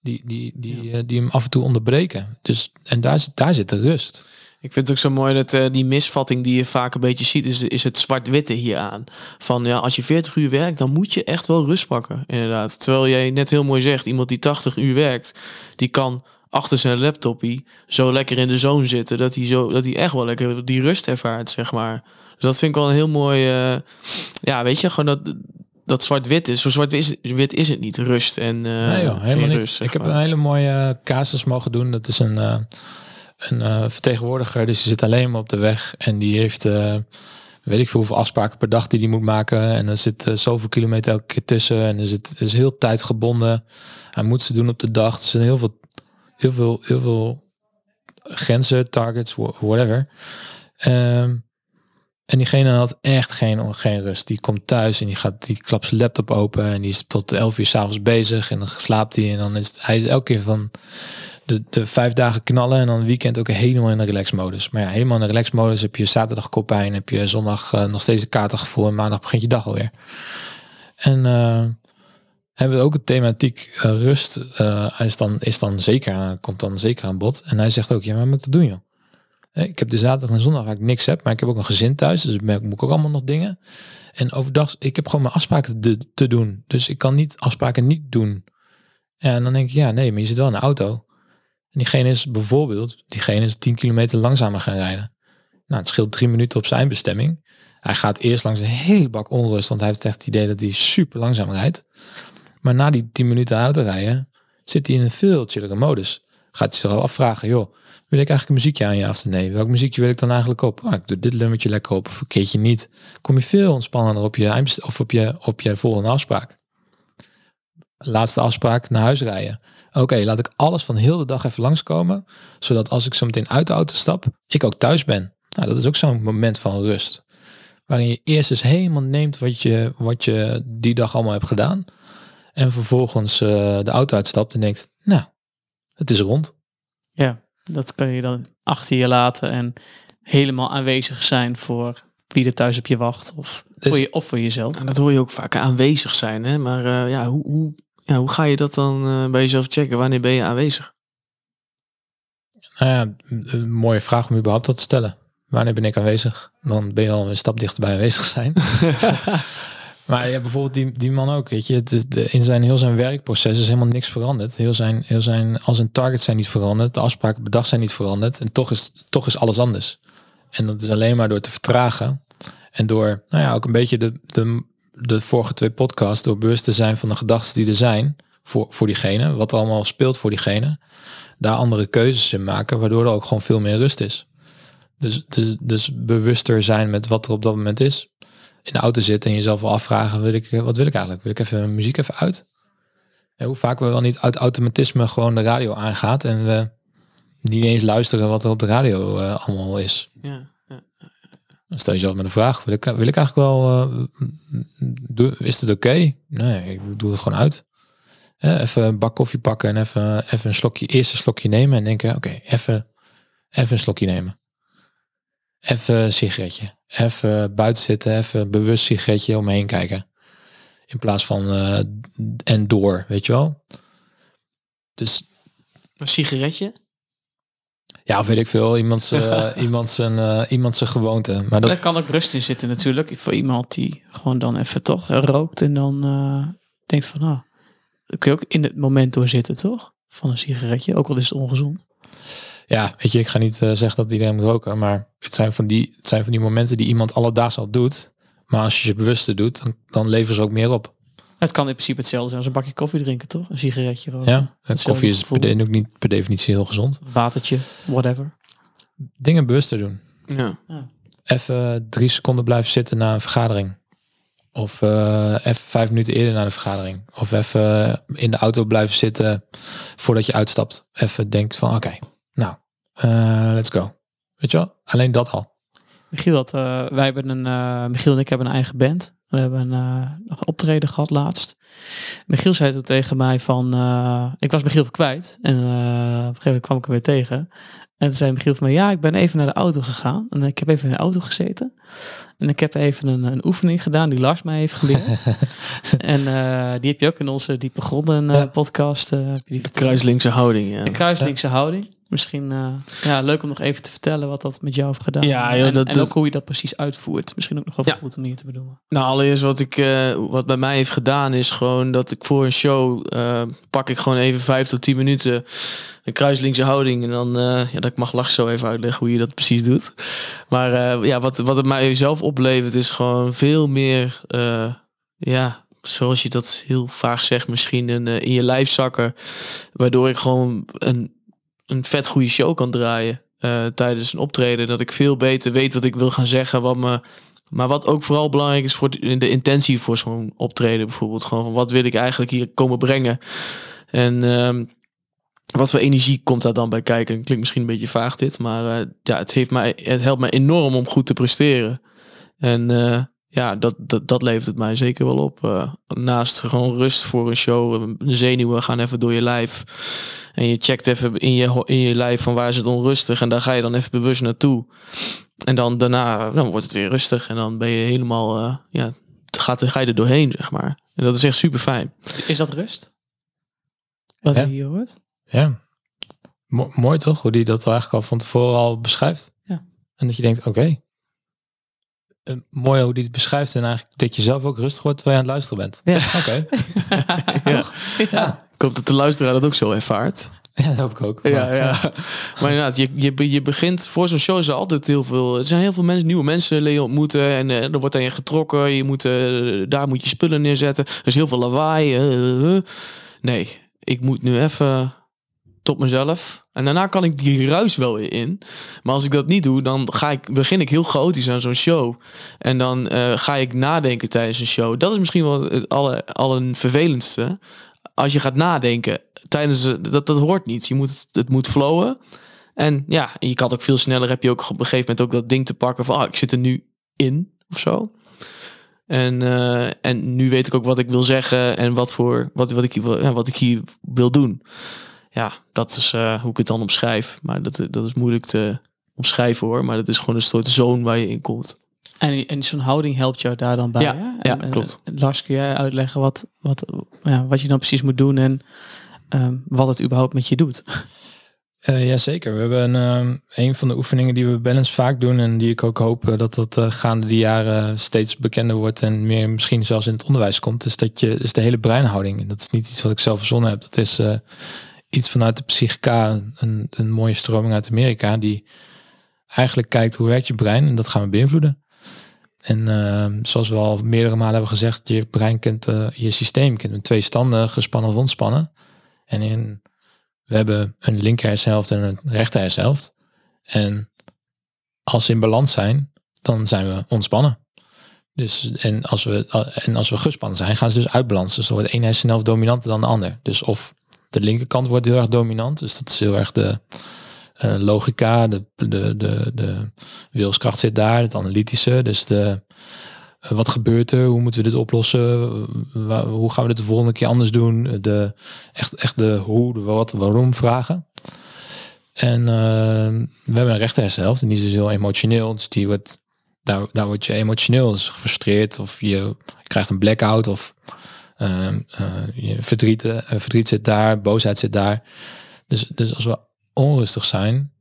Die, die, die, eh, die hem af en toe onderbreken. Dus, en daar, zit- daar zit de rust. Ik vind het ook zo mooi dat eh, die misvatting die je vaak een beetje ziet, is, is het zwart-witte hieraan. Van ja, als je 40 uur werkt, dan moet je echt wel rust pakken, inderdaad. Terwijl jij net heel mooi zegt, iemand die 80 uur werkt, die kan achter zijn laptopie zo lekker in de zone zitten, dat hij, zo, dat hij echt wel lekker die rust ervaart, zeg maar. Dus dat vind ik wel een heel mooi, eh, ja, weet je, gewoon dat, dat zwart-wit is. Zo zwart-wit is, wit is het niet, rust en eh, nee joh, helemaal niet. rust, ik heb een hele mooie casus mogen doen. Dat is een, een eh, vertegenwoordiger, dus die zit alleen maar op de weg. En die heeft, eh, weet ik veel hoeveel afspraken per dag die die moet maken. En er zit eh, zoveel kilometer elke keer tussen. En er zit, is heel tijdgebonden. Hij moet ze doen op de dag. Er zijn heel veel, heel veel, heel veel grenzen, targets, wha- whatever. Ehm, en diegene had echt geen, geen rust. Die komt thuis en die, gaat, die klapt zijn laptop open. En die is tot 11 uur s'avonds bezig. En dan slaapt hij. En dan is het, hij is elke keer van de, de vijf dagen knallen. En dan weekend ook helemaal in de relax-modus. Maar ja, helemaal in de relax-modus heb je zaterdag koppijn. Heb je zondag eh, nog steeds een katergevoel. En maandag begint je dag alweer. En eh, hebben we ook een thematiek eh, rust. is, dan, is dan zeker, aan- komt dan zeker aan bod. En hij zegt ook, ja, maar moet ik dat doen joh? Hè, Ik heb de zaterdag en zondag ik niks heb, maar ik heb ook een gezin thuis, dus ik merk- moet ook allemaal nog dingen. En overdag, ik heb gewoon mijn afspraken te, te doen, dus ik kan niet afspraken niet doen. En dan denk ik, ja, nee, maar je zit wel in een auto. En diegene is bijvoorbeeld, diegene is 10 kilometer langzamer gaan rijden. Nou, het scheelt drie minuten op zijn bestemming. Hij gaat eerst langs een hele bak onrust, want hij heeft echt het idee dat hij super langzaam rijdt. Maar na die 10 minuten auto rijden, zit hij in een veel chillere modus. Gaat hij zich al afvragen, joh, wil ik eigenlijk een muziekje aan je af te nemen? Welk muziekje wil ik dan eigenlijk op? Ah, ik doe dit nummertje lekker op of een keertje niet. Kom je veel ontspannender op je, of op je, op je volgende afspraak. Laatste afspraak, naar huis rijden. Oké, laat ik alles van heel de dag even langskomen. Zodat als ik zo meteen uit de auto stap, ik ook thuis ben. Nou, dat is ook zo'n moment van rust. Waarin je eerst eens helemaal neemt wat je, wat je die dag allemaal hebt gedaan. En vervolgens eh, de auto uitstapt en denkt, nou, het is rond. Ja, dat kan je dan achter je laten en helemaal aanwezig zijn voor wie er thuis op je wacht of, Dus- voor, je, of voor jezelf. En dat hoor je ook vaak aanwezig zijn, hè? Maar eh, ja, hoe, hoe, ja, hoe ga je dat dan eh, bij jezelf checken? Wanneer ben je aanwezig? Nou ja, een- een mooie vraag om überhaupt dat te stellen. Wanneer ben ik aanwezig? Dan ben je al een stap dichter bij aanwezig zijn. maar ja, bijvoorbeeld die, die man ook, weet je, de- in zijn heel zijn werkproces is helemaal niks veranderd. Heel zijn, heel zijn, al zijn targets zijn niet veranderd, de afspraken dag zijn niet veranderd. En toch is, toch is alles anders. En dat is alleen maar door te vertragen. En door, nou ja, ook een beetje de, de, de vorige twee podcasts, door bewust te zijn van de gedachten die er zijn voor, voor diegene, wat er allemaal speelt voor diegene daar andere keuzes in maken, waardoor er ook gewoon veel meer rust is. Dus, dus, dus bewuster zijn met wat er op dat moment is. In de auto zitten en jezelf wel afvragen, wil ik, wat wil ik eigenlijk? Wil ik even muziek even uit? En hoe vaak we wel niet uit automatisme gewoon de radio aangaat en we niet eens luisteren wat er op de radio uh, allemaal is. Ja, ja. Dan stel je jezelf met een vraag, wil ik, wil ik eigenlijk wel, uh, doe, is het oké? Nee, ik doe het gewoon uit. Uh, even een bak koffie pakken en even, even een slokje, eerst een slokje nemen en denken, oké, even, even een slokje nemen. Even een sigaretje. Even buiten zitten, even bewust sigaretje omheen kijken. In plaats van uh, en door, weet je wel. Dus. Een sigaretje? Ja, of weet ik veel. Iemand uh, iemand, zijn, uh, iemand zijn gewoonte. Maar dat... dat kan ook rust in zitten natuurlijk. Voor iemand die gewoon dan even toch rookt en dan denkt van... Ah, kun je ook in het moment doorzitten, toch? Van een sigaretje, ook al is het ongezond. Ja, weet je, ik ga niet uh, zeggen dat iedereen moet roken, maar het zijn, van die, het zijn van die momenten die iemand alledaags al doet. Maar als je je bewuster doet, dan, dan leveren ze ook meer op. Het kan in principe hetzelfde zijn als een bakje koffie drinken, toch? Een sigaretje roken. Ja, en koffie is per, de, ook niet per definitie heel gezond. Watertje, whatever. Dingen bewuster doen. Ja. ja. Even drie seconden blijven zitten na een vergadering. Of uh, even vijf minuten eerder naar de vergadering. Of even in de auto blijven zitten voordat je uitstapt. Even denkt van oké, okay, uh, let's go. Weet je wel? Alleen dat al. Michiel had, uh, wij hebben een, uh, Michiel en ik hebben een eigen band. We hebben uh, nog een optreden gehad laatst. Michiel zei toen tegen mij van, ik was Michiel kwijt. En op een gegeven moment kwam ik hem weer tegen. En toen zei Michiel van mij, ja, ik ben even naar de auto gegaan. En ik heb even in de auto gezeten. En ik heb even een, een oefening gedaan die Lars mij heeft geleerd. en die heb je ook in onze Diepe Gronden podcast. de kruislinkse houding, ja. De kruislinkse houding. Misschien uh, ja, leuk om nog even te vertellen wat dat met jou heeft gedaan. Ja, joh, en, dat, en dat, ook hoe je dat precies uitvoert. Misschien ook nog wel ja. goed om hier te bedoelen. Nou, allereerst wat ik uh, wat bij mij heeft gedaan is gewoon dat ik voor een show uh, pak ik gewoon even vijf tot tien minuten een kruislinkse houding en dan ja, dat ik mag lach zo even uitleggen hoe je dat precies doet. Maar ja, wat wat het mij zelf oplevert is gewoon veel meer ja zoals je dat heel vaag zegt, misschien een, in je lijf zakken. Waardoor ik gewoon een een vet goede show kan draaien uh, tijdens een optreden. Dat ik veel beter weet wat ik wil gaan zeggen. Wat me, maar wat ook vooral belangrijk is voor de, intentie voor zo'n optreden bijvoorbeeld. Gewoon van wat wil ik eigenlijk hier komen brengen. En um, wat voor energie komt daar dan bij kijken? Klinkt misschien een beetje vaag dit. Maar uh, ja, het, heeft mij, het helpt mij enorm om goed te presteren. En uh, ja, dat, dat, dat levert het mij zeker wel op. Uh, naast gewoon rust voor een show. De zenuwen gaan even door je lijf. En je checkt even in je, in je lijf van waar is het onrustig. En daar ga je dan even bewust naartoe. En dan daarna dan wordt het weer rustig. En dan ben je helemaal, uh, ja, gaat, ga je er doorheen, zeg maar. En dat is echt super fijn. Is dat rust? Wat ja. je hier hoort? Ja. Mo mooi toch? Hoe die dat eigenlijk al van tevoren al beschrijft. Ja. En dat je denkt, oké. Okay. Uh, mooi hoe die het beschrijft. En eigenlijk dat je zelf ook rustig wordt terwijl je aan het luisteren bent. Ja. Oké. ja. Toch? Ja. Ik hoop dat de luisteraar dat ook zo ervaart. Ja, dat hoop ik ook. Maar. Ja, ja. maar inderdaad, je, je, je begint voor zo'n show is er altijd heel veel. Er zijn heel veel mensen, nieuwe mensen leer je ontmoeten. En uh, er wordt aan je getrokken. Je moet, uh, daar moet je spullen neerzetten. Er is heel veel lawaai. Uh, nee, ik moet nu even tot mezelf. En daarna kan ik die ruis wel weer in. Maar als ik dat niet doe, dan ga ik, begin ik heel chaotisch aan zo'n show. En dan uh, ga ik nadenken tijdens een show. Dat is misschien wel het alle, allervervelendste. Als je gaat nadenken tijdens dat, dat hoort niet. Je moet, het moet flowen. En ja, je kan ook veel sneller. Heb je ook op een gegeven moment ook dat ding te pakken van, ah, ik zit er nu in of zo. En, uh, en nu weet ik ook wat ik wil zeggen en wat voor wat, wat, ik, ja, wat ik hier wil doen ja, dat is uh, hoe ik het dan omschrijf. Maar dat, dat is moeilijk te omschrijven hoor. Maar dat is gewoon een soort zone waar je in komt. En, en zo'n houding helpt jou daar dan bij. Ja, hè? ja en, klopt. En, Lars, kun jij uitleggen wat, wat, ja, wat je dan precies moet doen en um, wat het überhaupt met je doet? Uh, Jazeker. We hebben um, een van de oefeningen die we balance vaak doen en die ik ook hoop dat dat uh, gaande die jaren steeds bekender wordt en meer misschien zelfs in het onderwijs komt, is dat je is de hele breinhouding. En dat is niet iets wat ik zelf verzonnen heb. Dat is iets vanuit de psychica, een, een mooie stroming uit Amerika, die eigenlijk kijkt hoe werkt je brein en dat gaan we beïnvloeden. En uh, zoals we al meerdere malen hebben gezegd, je brein kent uh, je systeem, kent met twee standen, gespannen of ontspannen. En in, we hebben een linker en een rechter. En als ze in balans zijn, dan zijn we ontspannen. Dus, en, als we, en als we gespannen zijn, gaan ze dus uitbalansen. Dus dan wordt één hersenhelft dominanter dan de ander. Dus of de linkerkant wordt heel erg dominant. Dus dat is heel erg de eh, logica, de, de, de, de wilskracht zit daar, het analytische. Dus de, eh, wat gebeurt er? Hoe moeten we dit oplossen? Wa- hoe gaan we dit de volgende keer anders doen? De, echt, echt de hoe, de wat, waarom vragen. En eh, we hebben een rechter hersenhelft en die is heel emotioneel. Dus die wordt, daar, daar word je emotioneel, dus gefrustreerd of je, je krijgt een blackout of eh, je verdriet, eh, verdriet zit daar, boosheid zit daar. Dus, dus als we onrustig zijn,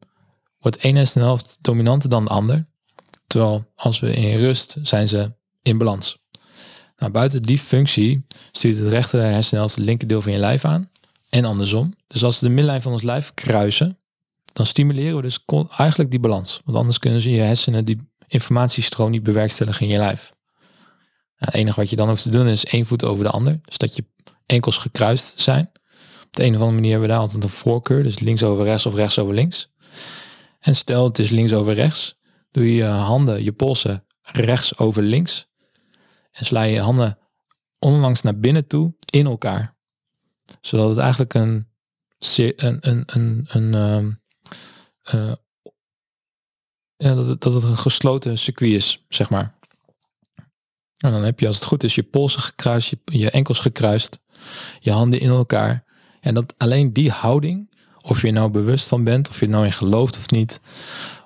wordt één hersenhelft dominanter dan de ander. Terwijl als we in rust zijn ze in balans. Nou, buiten die functie stuurt het rechter hersenhelft het linkerdeel van je lijf aan. En andersom. Dus als we de middenlijn van ons lijf kruisen, dan stimuleren we dus eigenlijk die balans. Want anders kunnen ze je hersenen die informatiestroom niet bewerkstelligen in je lijf. Nou, het enige wat je dan hoeft te doen is één voet over de ander. Dus dat je enkels gekruist zijn. Op de een of andere manier hebben we daar altijd een voorkeur. Dus links over rechts of rechts over links. En stel het is links over rechts. Doe je je handen, je polsen rechts over links. En sla je handen onlangs naar binnen toe in elkaar. Zodat het eigenlijk een, een, een, een, een ehm, eh, dat, dat het een gesloten circuit is, zeg maar. En dan heb je als het goed is je polsen gekruist, je, je enkels gekruist, je handen in elkaar. En dat alleen die houding, of je er nou bewust van bent, of je er nou in gelooft of niet,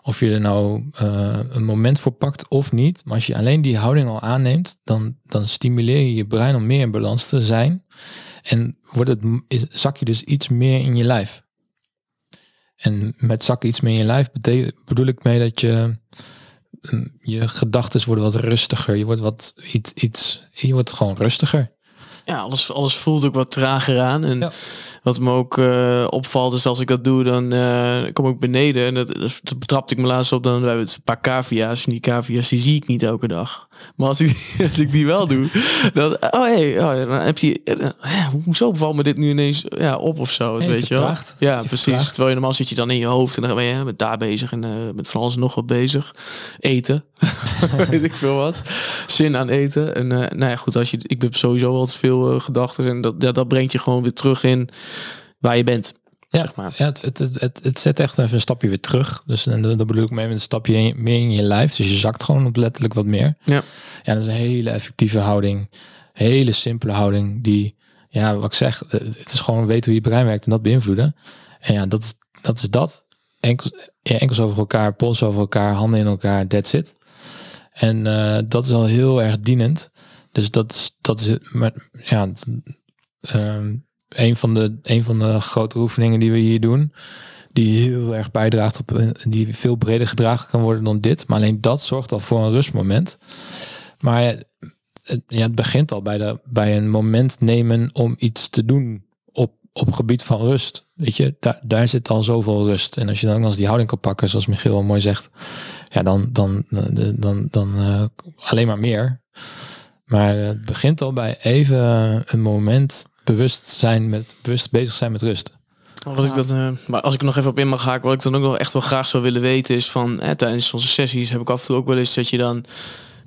of je er nou eh, een moment voor pakt of niet. Maar als je alleen die houding al aanneemt, dan, dan stimuleer je je brein om meer in balans te zijn. En wordt het, zak je dus iets meer in je lijf. En met zakken iets meer in je lijf bedoel ik mee dat je je gedachten worden wat rustiger. Je wordt wat iets, iets je wordt gewoon rustiger. Ja, alles, alles voelt ook wat trager aan. En Ja. wat me ook eh, opvalt is als ik dat doe, dan eh, kom ik beneden. En dat, dat betrapte ik me laatst op. Dan we hebben het een paar cavia's. En die cavia's die zie ik niet elke dag. Maar als ik, als ik die wel doe, dan... Oh, hey, oh, dan heb je... eh, hè, hoezo valt me dit nu ineens ja, op of zo? weet je wel? Ja, Je precies. vertraagt. Terwijl je normaal zit je dan in je hoofd. En dan ben je met daar bezig. En eh, met van alles nog wat bezig. Eten. weet ik veel wat. Zin aan eten. En eh, nou ja, goed. Als je, ik heb sowieso altijd veel eh, gedachten. En dat, ja, dat brengt je gewoon weer terug in waar je bent. Ja, Zeg maar. ja het, het, het, het, zet echt even een stapje weer terug. Dus en dat bedoel ik mee met een stapje in- meer in je lijf. Dus je zakt gewoon op letterlijk wat meer. Ja. Ja, dat is een hele effectieve houding. Hele simpele houding. Die, ja, wat ik zeg, het is gewoon weten hoe je brein werkt en dat beïnvloeden. En ja, dat is dat. Is dat. Enkels, ja, enkels over elkaar, pols over elkaar, handen in elkaar, that's it. En eh, dat is al heel erg dienend. Dus dat is, dat is het. Maar ja, ehm, een, van de, een van de grote oefeningen die we hier doen, die heel erg bijdraagt op een, die veel breder gedragen kan worden dan dit. Maar alleen dat zorgt al voor een rustmoment. Maar ja, het, ja, het begint al bij, de, bij een moment nemen om iets te doen op, op gebied van rust. Weet je, daar, daar zit al zoveel rust. En als je dan eens die houding kan pakken, zoals Michiel al mooi zegt, ja, dan, dan, dan, dan, dan eh, alleen maar meer. Maar het begint al bij even een moment bewust zijn met bewust bezig zijn met rust. Wat ik dan, eh, maar als ik er nog even op in mag haken, wat ik dan ook nog echt wel graag zou willen weten is van eh, tijdens onze sessies heb ik af en toe ook wel eens dat je dan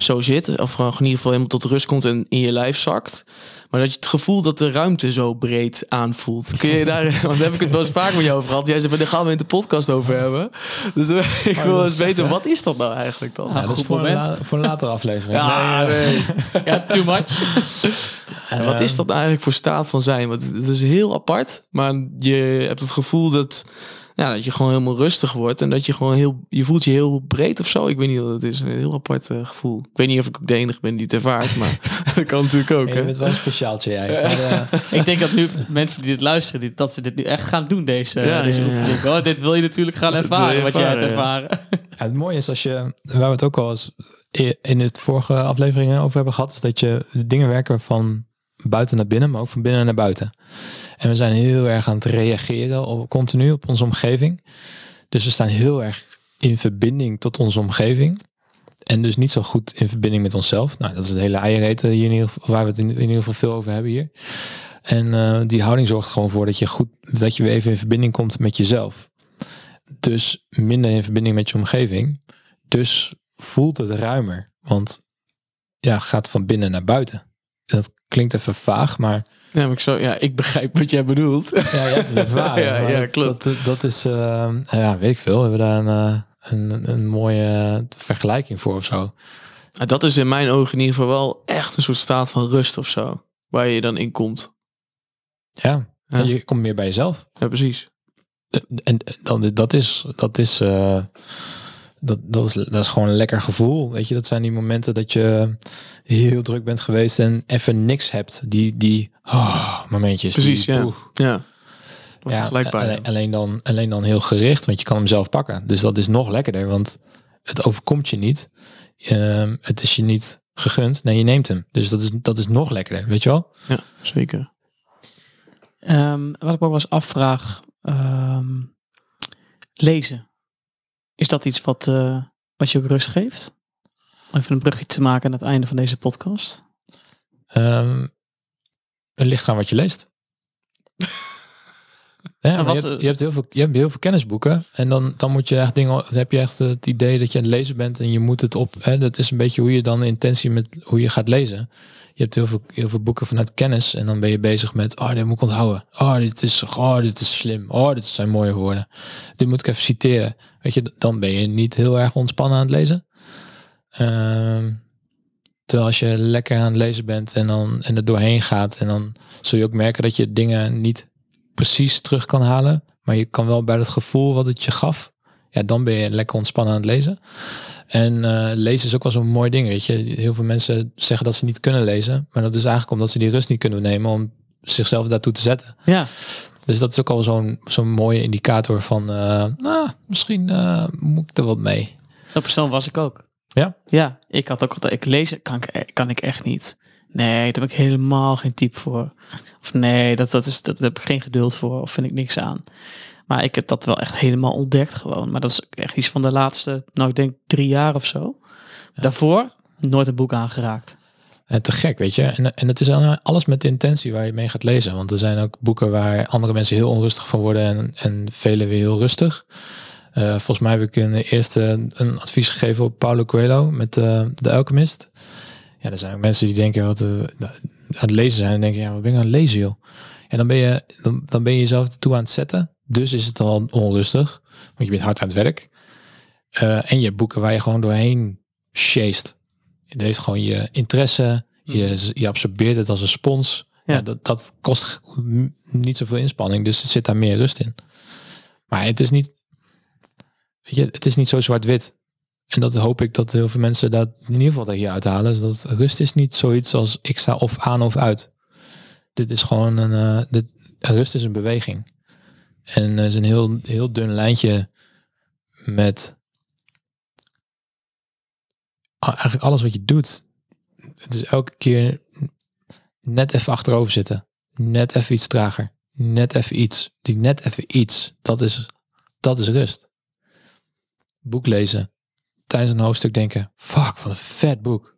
zo zit, of gewoon in ieder geval helemaal tot rust komt en in je lijf zakt. Maar dat je het gevoel dat de ruimte zo breed aanvoelt. Kun je daar, want daar heb ik het wel eens vaak met jou over gehad. Jij zei, daar gaan we in de podcast over hebben. Dus eh, ik Oh, wil eens weten, wat is dat nou eigenlijk dan? Ja, dat is voor een, moment. la- voor een latere aflevering. Ja, nee. Ja, too much. En wat is dat nou eigenlijk voor staat van zijn? Want het is heel apart, maar je hebt het gevoel dat, ja, dat je gewoon helemaal rustig wordt en dat je gewoon heel, je voelt je heel breed of zo. Ik weet niet wat het is, een heel apart eh, gevoel. Ik weet niet of ik ook de enige ben die het ervaart, maar dat kan natuurlijk ook. je Hè? bent wel een speciaaltje jij. Maar, eh, Ik denk dat nu mensen die dit luisteren, die, dat ze dit nu echt gaan doen, deze, Ja, deze ja, ja. oefening. Oh, dit wil je natuurlijk gaan ervaren, je wat jij hebt ervaren, het mooie is als je, waar we het ook al eens in het vorige afleveringen over hebben gehad, is dat je dingen werken van buiten naar binnen, maar ook van binnen naar buiten. En we zijn heel erg aan het reageren op, continu op onze omgeving. Dus we staan heel erg in verbinding tot onze omgeving. En dus niet zo goed in verbinding met onszelf. Nou, dat is het hele eiereten hier in ieder geval, waar we het in, in ieder geval veel over hebben hier. En eh, die houding zorgt gewoon voor dat je goed, dat je weer even in verbinding komt met jezelf. Dus minder in verbinding met je omgeving dus voelt het ruimer. Want ja, gaat van binnen naar buiten. En dat klinkt even vaag, maar Ja, maar ik, zo, ja, ik begrijp wat jij bedoelt. ja, het ervaren. Ja, ja, dat, klopt. Dat, dat is, eh, ja, weet ik veel. We hebben daar een, eh, een, een mooie vergelijking voor of zo. Ja, dat is in mijn ogen in ieder geval wel echt een soort staat van rust of zo. Waar je dan in komt. Ja, Ja. En je komt meer bij jezelf. Ja, precies. En dan, dat is, dat is, eh, dat, dat is, dat is gewoon een lekker gevoel. Weet je, dat zijn die momenten dat je heel druk bent geweest en even niks hebt. Die, die oh, momentjes. Precies, die, ja. Ja. Ja, vergelijkbaar. alleen, alleen, dan, alleen dan heel gericht, want je kan hem zelf pakken. Dus dat is nog lekkerder, want het overkomt je niet. Ehm, het is je niet gegund. Nee, je neemt hem. Dus dat is, dat is nog lekkerder, weet je wel? Ja, zeker. Ehm, wat ik ook wel eens afvraag, ehm, lezen. Is dat iets wat, eh, wat je ook rust geeft? Om Even een brugje te maken aan het einde van deze podcast. Het ligt aan wat je leest. Ja, maar wat, je, hebt, eh, je, hebt heel veel, je hebt heel veel kennisboeken. En dan, dan moet je echt dingen. Dan heb je echt het idee dat je aan het lezen bent. En je moet het op. Hè, dat is een beetje hoe je dan intentie met hoe je gaat lezen. Je hebt heel veel, heel veel boeken vanuit kennis. En dan ben je bezig met. Oh, dit moet ik onthouden. Oh, dit is, oh, dit is slim. Oh, dit zijn mooie woorden. Dit moet ik even citeren. Weet je, dan ben je niet heel erg ontspannen aan het lezen. Ehm, terwijl als je lekker aan het lezen bent en, dan, en er doorheen gaat. En dan zul je ook merken dat je dingen niet precies terug kan halen. Maar je kan wel bij dat gevoel wat het je gaf. Ja, dan ben je lekker ontspannen aan het lezen. En eh, lezen is ook wel zo'n mooi ding, weet je. Heel veel mensen zeggen dat ze niet kunnen lezen. Maar dat is eigenlijk omdat ze die rust niet kunnen nemen om zichzelf daartoe te zetten. Ja, Dus dat is ook al zo'n zo'n mooie indicator van... eh, nou, misschien eh, moet ik er wat mee. zo'n persoon was ik ook. Ja? Ja, ik had ook altijd, ik lezen kan ik, kan ik echt niet. Nee, daar heb ik helemaal geen type voor. Of nee, dat, dat, is, dat, daar heb ik geen geduld voor. Of vind ik niks aan. Maar ik heb dat wel echt helemaal ontdekt gewoon. Maar dat is echt iets van de laatste, nou ik denk drie jaar of zo. Daarvoor nooit een boek aangeraakt. En te gek, weet je. En, en het is alles met de intentie waar je mee gaat lezen. Want er zijn ook boeken waar andere mensen heel onrustig van worden en, en velen weer heel rustig. Eh, volgens mij heb ik een eerste een advies gegeven op Paulo Coelho met eh The Alchemist. Ja, er zijn ook mensen die denken wat eh, aan het lezen zijn en denken, ja, wat ben ik aan het lezen, joh? En dan ben je, dan, dan ben je jezelf ertoe aan het zetten. Dus is het al onrustig, want je bent hard aan het werk. Eh, en je hebt boeken waar je gewoon doorheen chased. Je heeft gewoon je interesse, je, je absorbeert het als een spons. Ja. Ja. dat, dat kost niet zoveel inspanning, dus er zit daar meer rust in. Maar het is niet, weet je, het is niet zo zwart-wit. En dat hoop ik dat heel veel mensen dat in ieder geval hier uithalen. Is dat rust is niet zoiets als ik sta of aan of uit. Dit is gewoon een, eh, dit, rust is een beweging. En er is een heel, heel dun lijntje met eigenlijk alles wat je doet. Het is elke keer net even achterover zitten. Net even iets trager. Net even iets. Die net even iets. Dat is, dat is rust. Boek lezen. Tijdens een hoofdstuk denken. Fuck, wat een vet boek.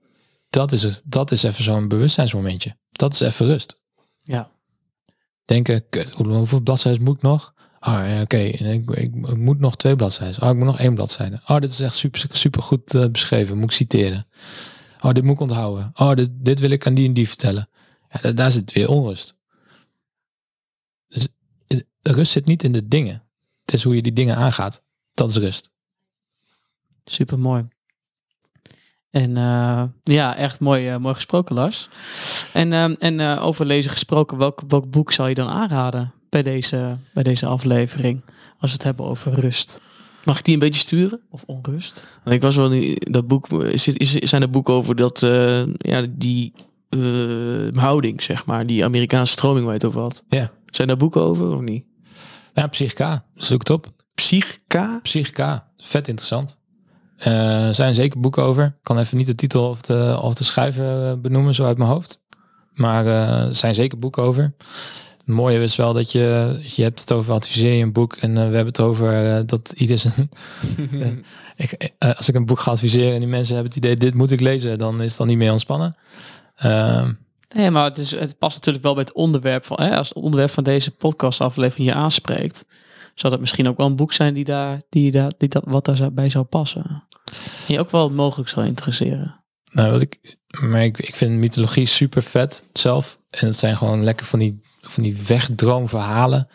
Dat is, dat is even zo'n bewustzijnsmomentje. Dat is even rust. Ja. Denken, kut, hoe- hoeveel bladzijden moet ik nog? Ah, oké. Ik, ik, moet nog twee bladzijden. Oh, ik moet nog één bladzijde. Oh, dit is echt super, super goed eh, beschreven. Moet ik citeren. Oh, dit moet ik onthouden. Oh, dit, dit wil ik aan die en die vertellen. Ja, da- daar zit weer onrust. Dus eh, rust zit niet in de dingen. Het is hoe je die dingen aangaat. Dat is rust. Super mooi. En ja, echt mooi, mooi gesproken, Lars. En, ehm, en over lezen gesproken, welk, welk boek zou je dan aanraden bij deze, bij deze aflevering? Als we het hebben over rust Mag ik die een beetje sturen? of onrust. Want ik was wel niet, dat boek, is, dit- is, zijn er boeken over dat, eh, ja, die eh, houding, zeg maar, die Amerikaanse stroming waar je het over had. Ja. Zijn daar boeken over of niet? Ja, Psychica. Zoek het op. Psychica? Psychica. Vet interessant. Eh, Er zijn zeker boeken over. Ik kan even niet de titel of de, of de schrijver benoemen, zo uit mijn hoofd. Maar zijn zeker boeken over. Het mooie is wel dat je, je hebt het over adviseer je een boek. En eh, we hebben het over eh, dat ieder zijn... ik, eh, als ik een boek ga adviseren en die mensen hebben het idee, dit moet ik lezen, dan is het dan niet meer ontspannen. Ehm, Nee, maar het, is, het past natuurlijk wel bij het onderwerp van, hè, als het onderwerp van deze podcastaflevering je aanspreekt, zou dat misschien ook wel een boek zijn die daar, die daar, die dat, wat daarbij zou passen. je ook wel mogelijk zou interesseren. Nou, wat ik, maar ik, ik vind mythologie super vet zelf. En het zijn gewoon lekker van die, van die wegdroomverhalen.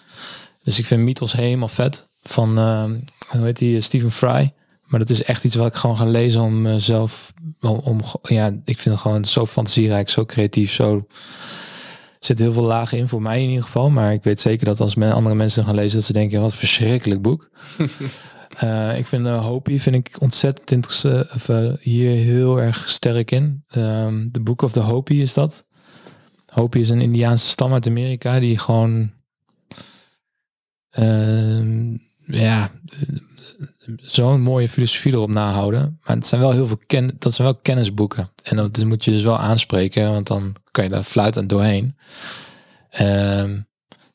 Dus ik vind mythos helemaal vet. Van, ehm, hoe heet die, Stephen Fry. Maar dat is echt iets wat ik gewoon ga lezen om mezelf, om, om ja, ik vind het gewoon zo fantasierijk, zo creatief, zo er zit heel veel lagen in voor mij in ieder geval. Maar ik weet zeker dat als men, andere mensen gaan lezen, dat ze denken, wat een verschrikkelijk boek. Eh, ik vind uh, Hopi vind ik ontzettend interessant. Of, uh, hier heel erg sterk in. Um, de Book of the Hopi is dat. Hopi is een Indiaanse stam uit Amerika die gewoon ehm, ja zo'n mooie filosofie erop nahouden. Maar het zijn wel heel veel ken dat zijn wel kennisboeken. En dat moet je dus wel aanspreken, want dan kan je daar fluitend doorheen. Um,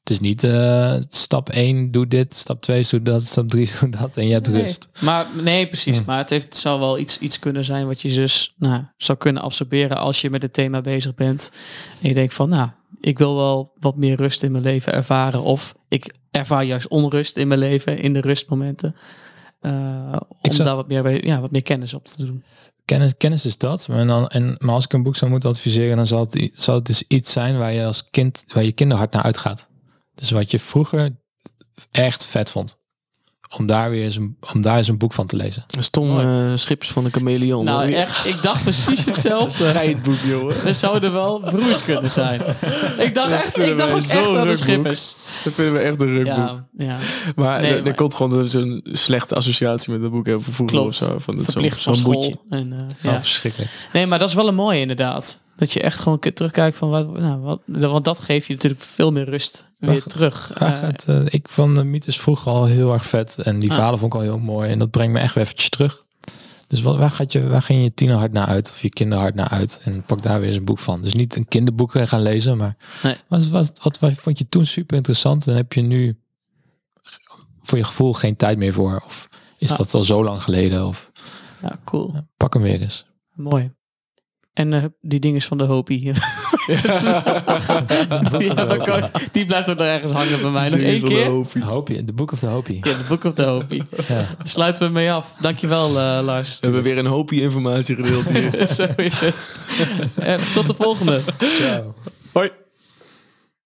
het is niet uh, stap 1 doe dit, stap 2 doe dat, stap 3 doe dat en je hebt nee. rust. Maar nee, precies. Hm. Maar het, heeft, het zou wel iets, iets kunnen zijn wat je dus nou, zou kunnen absorberen als je met het thema bezig bent. En je denkt van, nou, ik wil wel wat meer rust in mijn leven ervaren. Of ik ervaar juist onrust in mijn leven, in de rustmomenten. Uh, om zou- daar wat meer, ja, wat meer kennis op te doen. Kennis, kennis is dat. Maar, dan, en, maar als ik een boek zou moeten adviseren, dan zal het, zal het dus iets zijn waar je als kind, waar je kinderhart naar uitgaat. Dus wat je vroeger echt vet vond. Om daar weer eens een, om daar eens een boek van te lezen. Stom Mooi. eh, Schippers van de Chameleon. Nou, hoor. echt, ik dacht precies hetzelfde. Scheidboek, jongen. We zouden wel broers kunnen zijn. Ik dacht Dat echt, ik dacht ook echt wel de schippers. Dat vinden we echt een rukboek. Ja, ja. maar Nee, er, er maar- komt gewoon zo'n slechte associatie met dat boek hebben vroeger Klopt. of zo. Van het verplicht zo'n van school. boetje. En, eh, Ja. ja. verschrikkelijk. Nee, maar dat is wel een mooie inderdaad. Dat je echt gewoon terugkijkt van wat, nou, wat, want dat geeft je natuurlijk veel meer rust weer terug. Eh, gaat, eh, ik vond de mythes vroeger al heel erg vet. En die Ah. verhalen vond ik al heel mooi. En dat brengt me echt weer eventjes terug. Dus wat, waar, gaat je, waar ging je tienerhart naar uit? Of je kinderhart naar uit? En pak daar weer eens een boek van. Dus niet een kinderboek gaan lezen. Maar Nee. wat, wat, wat, wat vond je toen super interessant? En heb je nu voor je gevoel geen tijd meer voor? Of is Ja. dat al zo lang geleden? Of ja, cool. ja, pak hem weer eens. Mooi. En eh, die ding is van de Hopi. ja, die blijft er nog ergens hangen bij mij. Nog één keer. Hopi, de Book of the Hopi. Ja, de Book of the Hopi. Ja. Sluiten we mee af. Dankjewel uh, Lars. We hebben weer een hoopje informatie gedeeld hier. Zo is het. En tot de volgende. Ciao. Hoi.